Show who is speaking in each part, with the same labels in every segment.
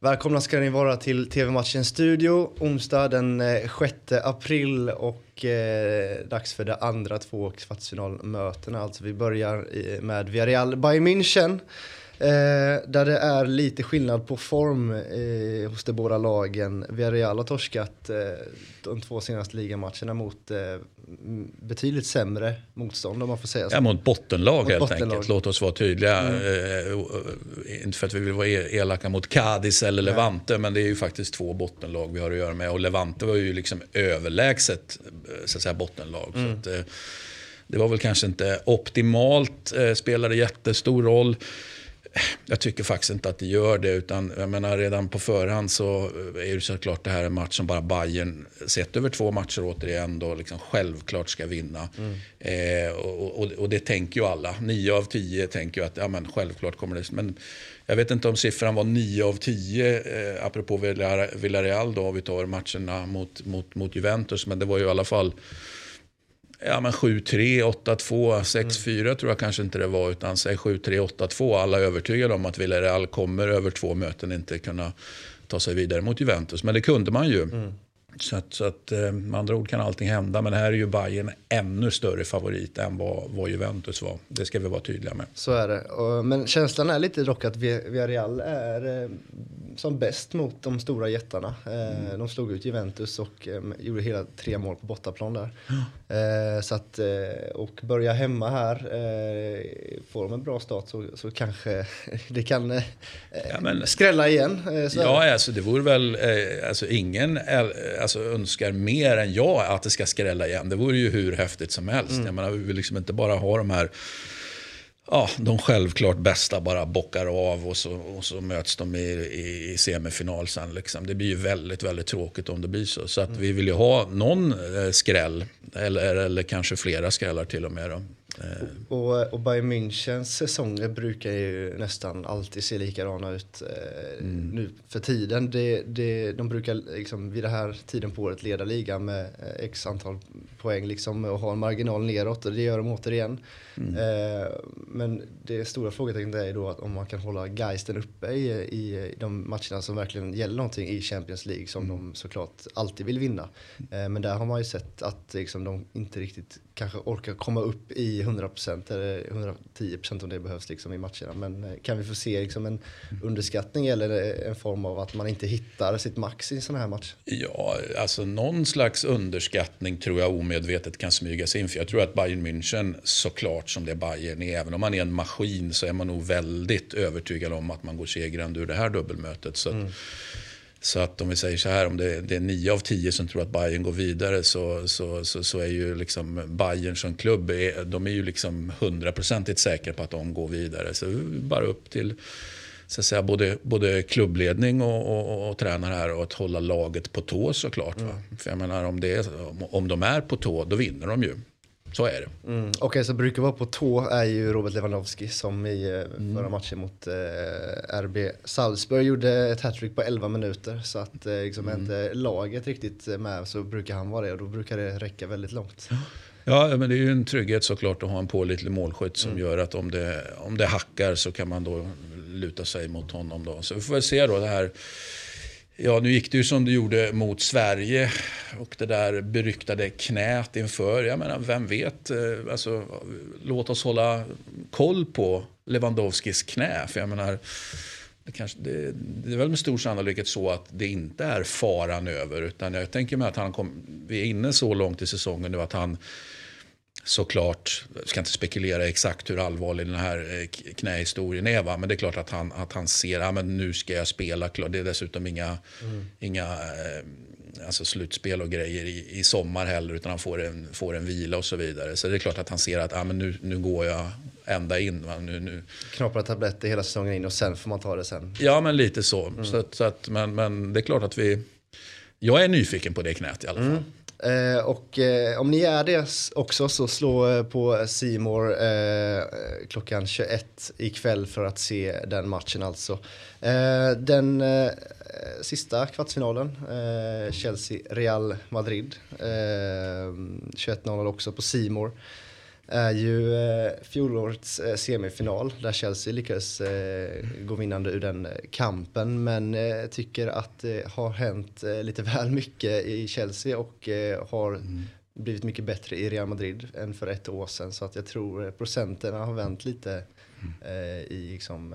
Speaker 1: Välkomna ska ni vara till TV-matchen Studio, onsdag den eh, 6 april och eh, dags för det andra två kvartsfinalmötena. Alltså vi börjar eh, med Villarreal Bayern München. Eh, där det är lite skillnad på form eh, hos de båda lagen. Villarreal har torskat eh, de två senaste ligamatcherna mot eh, betydligt sämre motstånd om man får säga så.
Speaker 2: Ja, mot bottenlag mot helt bottenlag. enkelt. Låt oss vara tydliga. Mm. Eh, inte för att vi vill vara e- elaka mot Cadiz eller Nej. Levante, men det är ju faktiskt två bottenlag vi har att göra med. Och Levante var ju liksom överlägset eh, så att säga, bottenlag. Mm. Så att, det var väl kanske inte optimalt, spelade jättestor roll jag tycker faktiskt inte att det gör det. Utan jag menar, redan på förhand så är det såklart det här en match som bara Bayern sett över två matcher återigen då liksom självklart ska vinna. Mm. Eh, och, och, och, det tänker ju alla. Nio av tio tänker ju att ja, men självklart kommer det. Men jag vet inte om siffran var nio av tio eh, apropå Villarreal då, vi tar matcherna mot, mot, mot Juventus. Men det var ju i alla fall Ja men 7-3, 8-2, 6-4 mm. tror jag kanske inte det var. Utan säg 7-3, 8-2. Alla är övertygade om att Villarreal kommer över två möten inte kunna ta sig vidare mot Juventus. Men det kunde man ju. Mm. Så att, så att eh, med andra ord kan allting hända. Men här är ju Bayern ännu större favorit än vad, vad Juventus var. Det ska vi vara tydliga med.
Speaker 1: Så är det. Men känslan är lite dock att Villarreal är eh, som bäst mot de stora jättarna. Eh, mm. De slog ut Juventus och gjorde hela tre mål på bortaplan där. Mm. Så att, och börja hemma här, får de en bra start så, så kanske det kan ja, men, skrälla igen.
Speaker 2: ja, alltså det vore väl, alltså ingen alltså, önskar mer än jag att det ska skrälla igen. Det vore ju hur häftigt som helst. Mm. Jag menar, vi vill liksom inte bara ha de här ja, de självklart bästa bara bockar av och så, och så möts de i, i, i semifinal sen. Liksom. Det blir ju väldigt, väldigt tråkigt om det blir så. Så att mm. vi vill ju ha någon eh, skräll, eller, eller kanske flera skrällar till och med. Då.
Speaker 1: Eh. Och, och Bayern Münchens säsonger brukar ju nästan alltid se likadana ut eh, mm. nu för tiden. Det, det, de brukar liksom vid den här tiden på året leda ligan med eh, x antal poäng liksom, och ha en marginal neråt och det gör de återigen. Mm. Eh, men det stora frågetecknet är då att om man kan hålla geisten uppe i, i de matcherna som verkligen gäller någonting i Champions League som mm. de såklart alltid vill vinna. Eh, men där har man ju sett att liksom, de inte riktigt kanske orkar komma upp i 100% eller 110% om det behövs liksom i matcherna. Men eh, kan vi få se liksom en underskattning eller en form av att man inte hittar sitt max i en sån här match?
Speaker 2: Ja, alltså någon slags underskattning tror jag omedvetet kan smyga sig in. För jag tror att Bayern München såklart som det är Bayern är, även om man är en maskin så är man nog väldigt övertygad om att man går segrande ur det här dubbelmötet. Så mm. Så att om vi säger så här, om det, det är nio av tio som tror att Bayern går vidare så, så, så, så är ju liksom Bayern som klubb, är, de är ju liksom hundraprocentigt säkra på att de går vidare. Så bara upp till så säga, både, både klubbledning och, och, och, och tränare här och att hålla laget på tå såklart. Mm. För jag menar om, det är, om de är på tå, då vinner de ju. Så är det.
Speaker 1: Mm. Okej, okay, så brukar vara på tå är ju Robert Lewandowski som i eh, mm. förra matchen mot eh, RB Salzburg gjorde ett hattrick på 11 minuter. Så att eh, liksom mm. inte laget riktigt med så brukar han vara det och då brukar det räcka väldigt långt.
Speaker 2: Ja, men det är ju en trygghet såklart att ha en pålitlig målskytt som mm. gör att om det, om det hackar så kan man då luta sig mot honom. Då. Så vi får väl se då det här Ja, nu gick det ju som det gjorde mot Sverige och det där beryktade knät inför. Jag menar, vem vet? Eh, alltså, låt oss hålla koll på Lewandowskis knä. För jag menar, det, kanske, det, det, är väl med stor sannolikhet så att det inte är faran över. Utan jag tänker mig att han kom, vi är inne så långt i säsongen nu att han såklart, jag ska inte spekulera exakt hur allvarlig den här eh, knähistorien är. Va? Men det är klart att han, att han ser att ja, nu ska jag spela. Det är dessutom inga, mm. inga eh, alltså slutspel och grejer i, i sommar heller. Utan han får en, får en vila och så vidare. Så det är klart att han ser att ja, men nu, nu går jag ända in. Va? Nu, nu.
Speaker 1: Knapra tabletter hela säsongen in och sen får man ta det sen.
Speaker 2: Ja, men lite så. Mm. så, så att, men, men det är klart att vi... Jag är nyfiken på det knät i alla fall. Mm.
Speaker 1: Eh, och eh, om ni är det också så slå eh, på Simor eh, klockan 21 ikväll för att se den matchen alltså. Eh, den eh, sista kvartsfinalen, eh, Chelsea-Real Madrid. Eh, 21.00 också på Simor är ju eh, fjolårets eh, semifinal där Chelsea lyckades eh, gå vinnande ur den kampen. Men eh, tycker att det har hänt eh, lite väl mycket i Chelsea och eh, har mm. blivit mycket bättre i Real Madrid än för ett år sedan. Så att jag tror procenterna har vänt lite mm. i, liksom,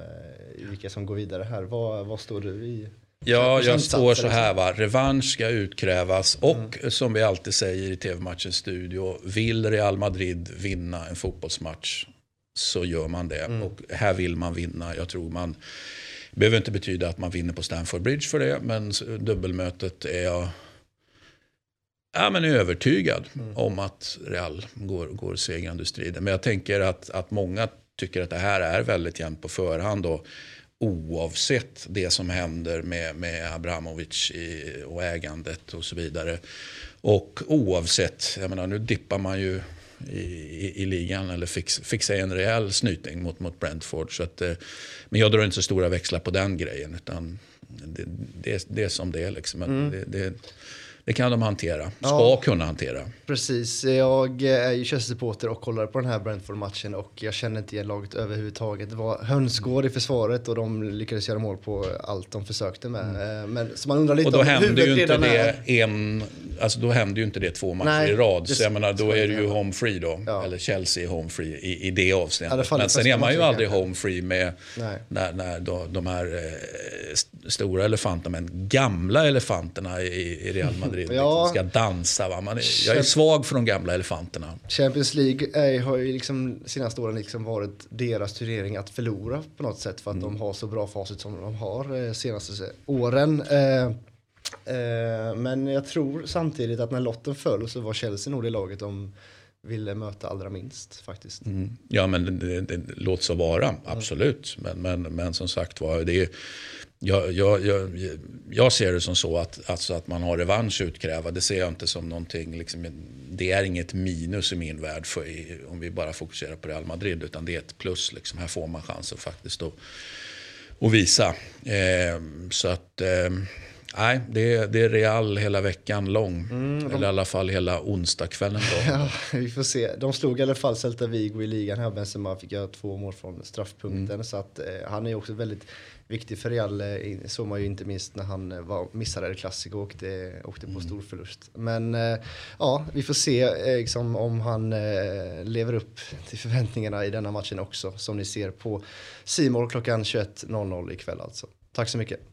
Speaker 1: i vilka som går vidare här. Vad, vad står du i?
Speaker 2: Ja, jag står så här va. Revansch ska utkrävas och mm. som vi alltid säger i TV-matchens studio. Vill Real Madrid vinna en fotbollsmatch så gör man det. Mm. Och här vill man vinna. Jag tror man behöver inte betyda att man vinner på Stamford Bridge för det. Men dubbelmötet är jag ja, men övertygad mm. om att Real går, går segrande ur striden. Men jag tänker att, att många tycker att det här är väldigt jämnt på förhand. Och oavsett det som händer med, med Abramovic i, och ägandet och så vidare. Och oavsett, jag menar nu dippar man ju i, i, i ligan eller fix, sig en rejäl snyting mot, mot Brentford. Så att, eh, men jag drar inte så stora växlar på den grejen utan det, det, det är som det är. Liksom. Mm. Det, det, det kan de hantera, ska ja, kunna hantera.
Speaker 1: Precis, jag är ju Chelsea-supporter och kollar på den här Brentford-matchen och jag känner inte igen laget överhuvudtaget. Det var hönsgård i försvaret och de lyckades göra mål på allt de försökte med. Mm. Eh, men, så man undrar lite
Speaker 2: och då händer ju inte det en, alltså då händer ju inte det två matcher Nej, i rad. Så jag menar, då är det ju home free då, ja. eller Chelsea home free i, i det avseendet. Ja, men sen är man ju aldrig home free med när, när då, de här eh, stora elefanterna, men gamla elefanterna i, i Real Madrid ja. liksom ska dansa. Va? Man är, jag är svag för de gamla elefanterna.
Speaker 1: Champions League är, har ju liksom senaste åren liksom varit deras turnering att förlora på något sätt för att mm. de har så bra facit som de har eh, senaste åren. Eh, eh, Eh, men jag tror samtidigt att när lotten föll så var Chelsea nog det laget de ville möta allra minst faktiskt. Mm.
Speaker 2: Ja men det, det, det låter så vara, absolut. Mm. Men, men, men som sagt var, det är jag, jag, jag, jag, ser det som så att, alltså att man har revansch utkräva. Det ser jag inte som någonting. Liksom, det är inget minus i min värld för, om vi bara fokuserar på Real Madrid. Utan det är ett plus. Liksom. Här får man chansen faktiskt att, att visa. Eh, så att... Eh, Nej, det är, det är Real hela veckan lång. Mm, de... Eller i alla fall hela onsdagskvällen.
Speaker 1: ja, vi får se. De slog i alla fall Celta Vigo i ligan här. Benzema fick göra två mål från straffpunkten. Mm. Så att, eh, han är också väldigt viktig för Real. Eh, såg man ju inte minst när han eh, var, missade El Clasico och åkte, åkte på mm. stor förlust. Men eh, ja, vi får se eh, liksom, om han eh, lever upp till förväntningarna i denna matchen också. Som ni ser på Simor klockan 21.00 ikväll alltså. Tack så mycket.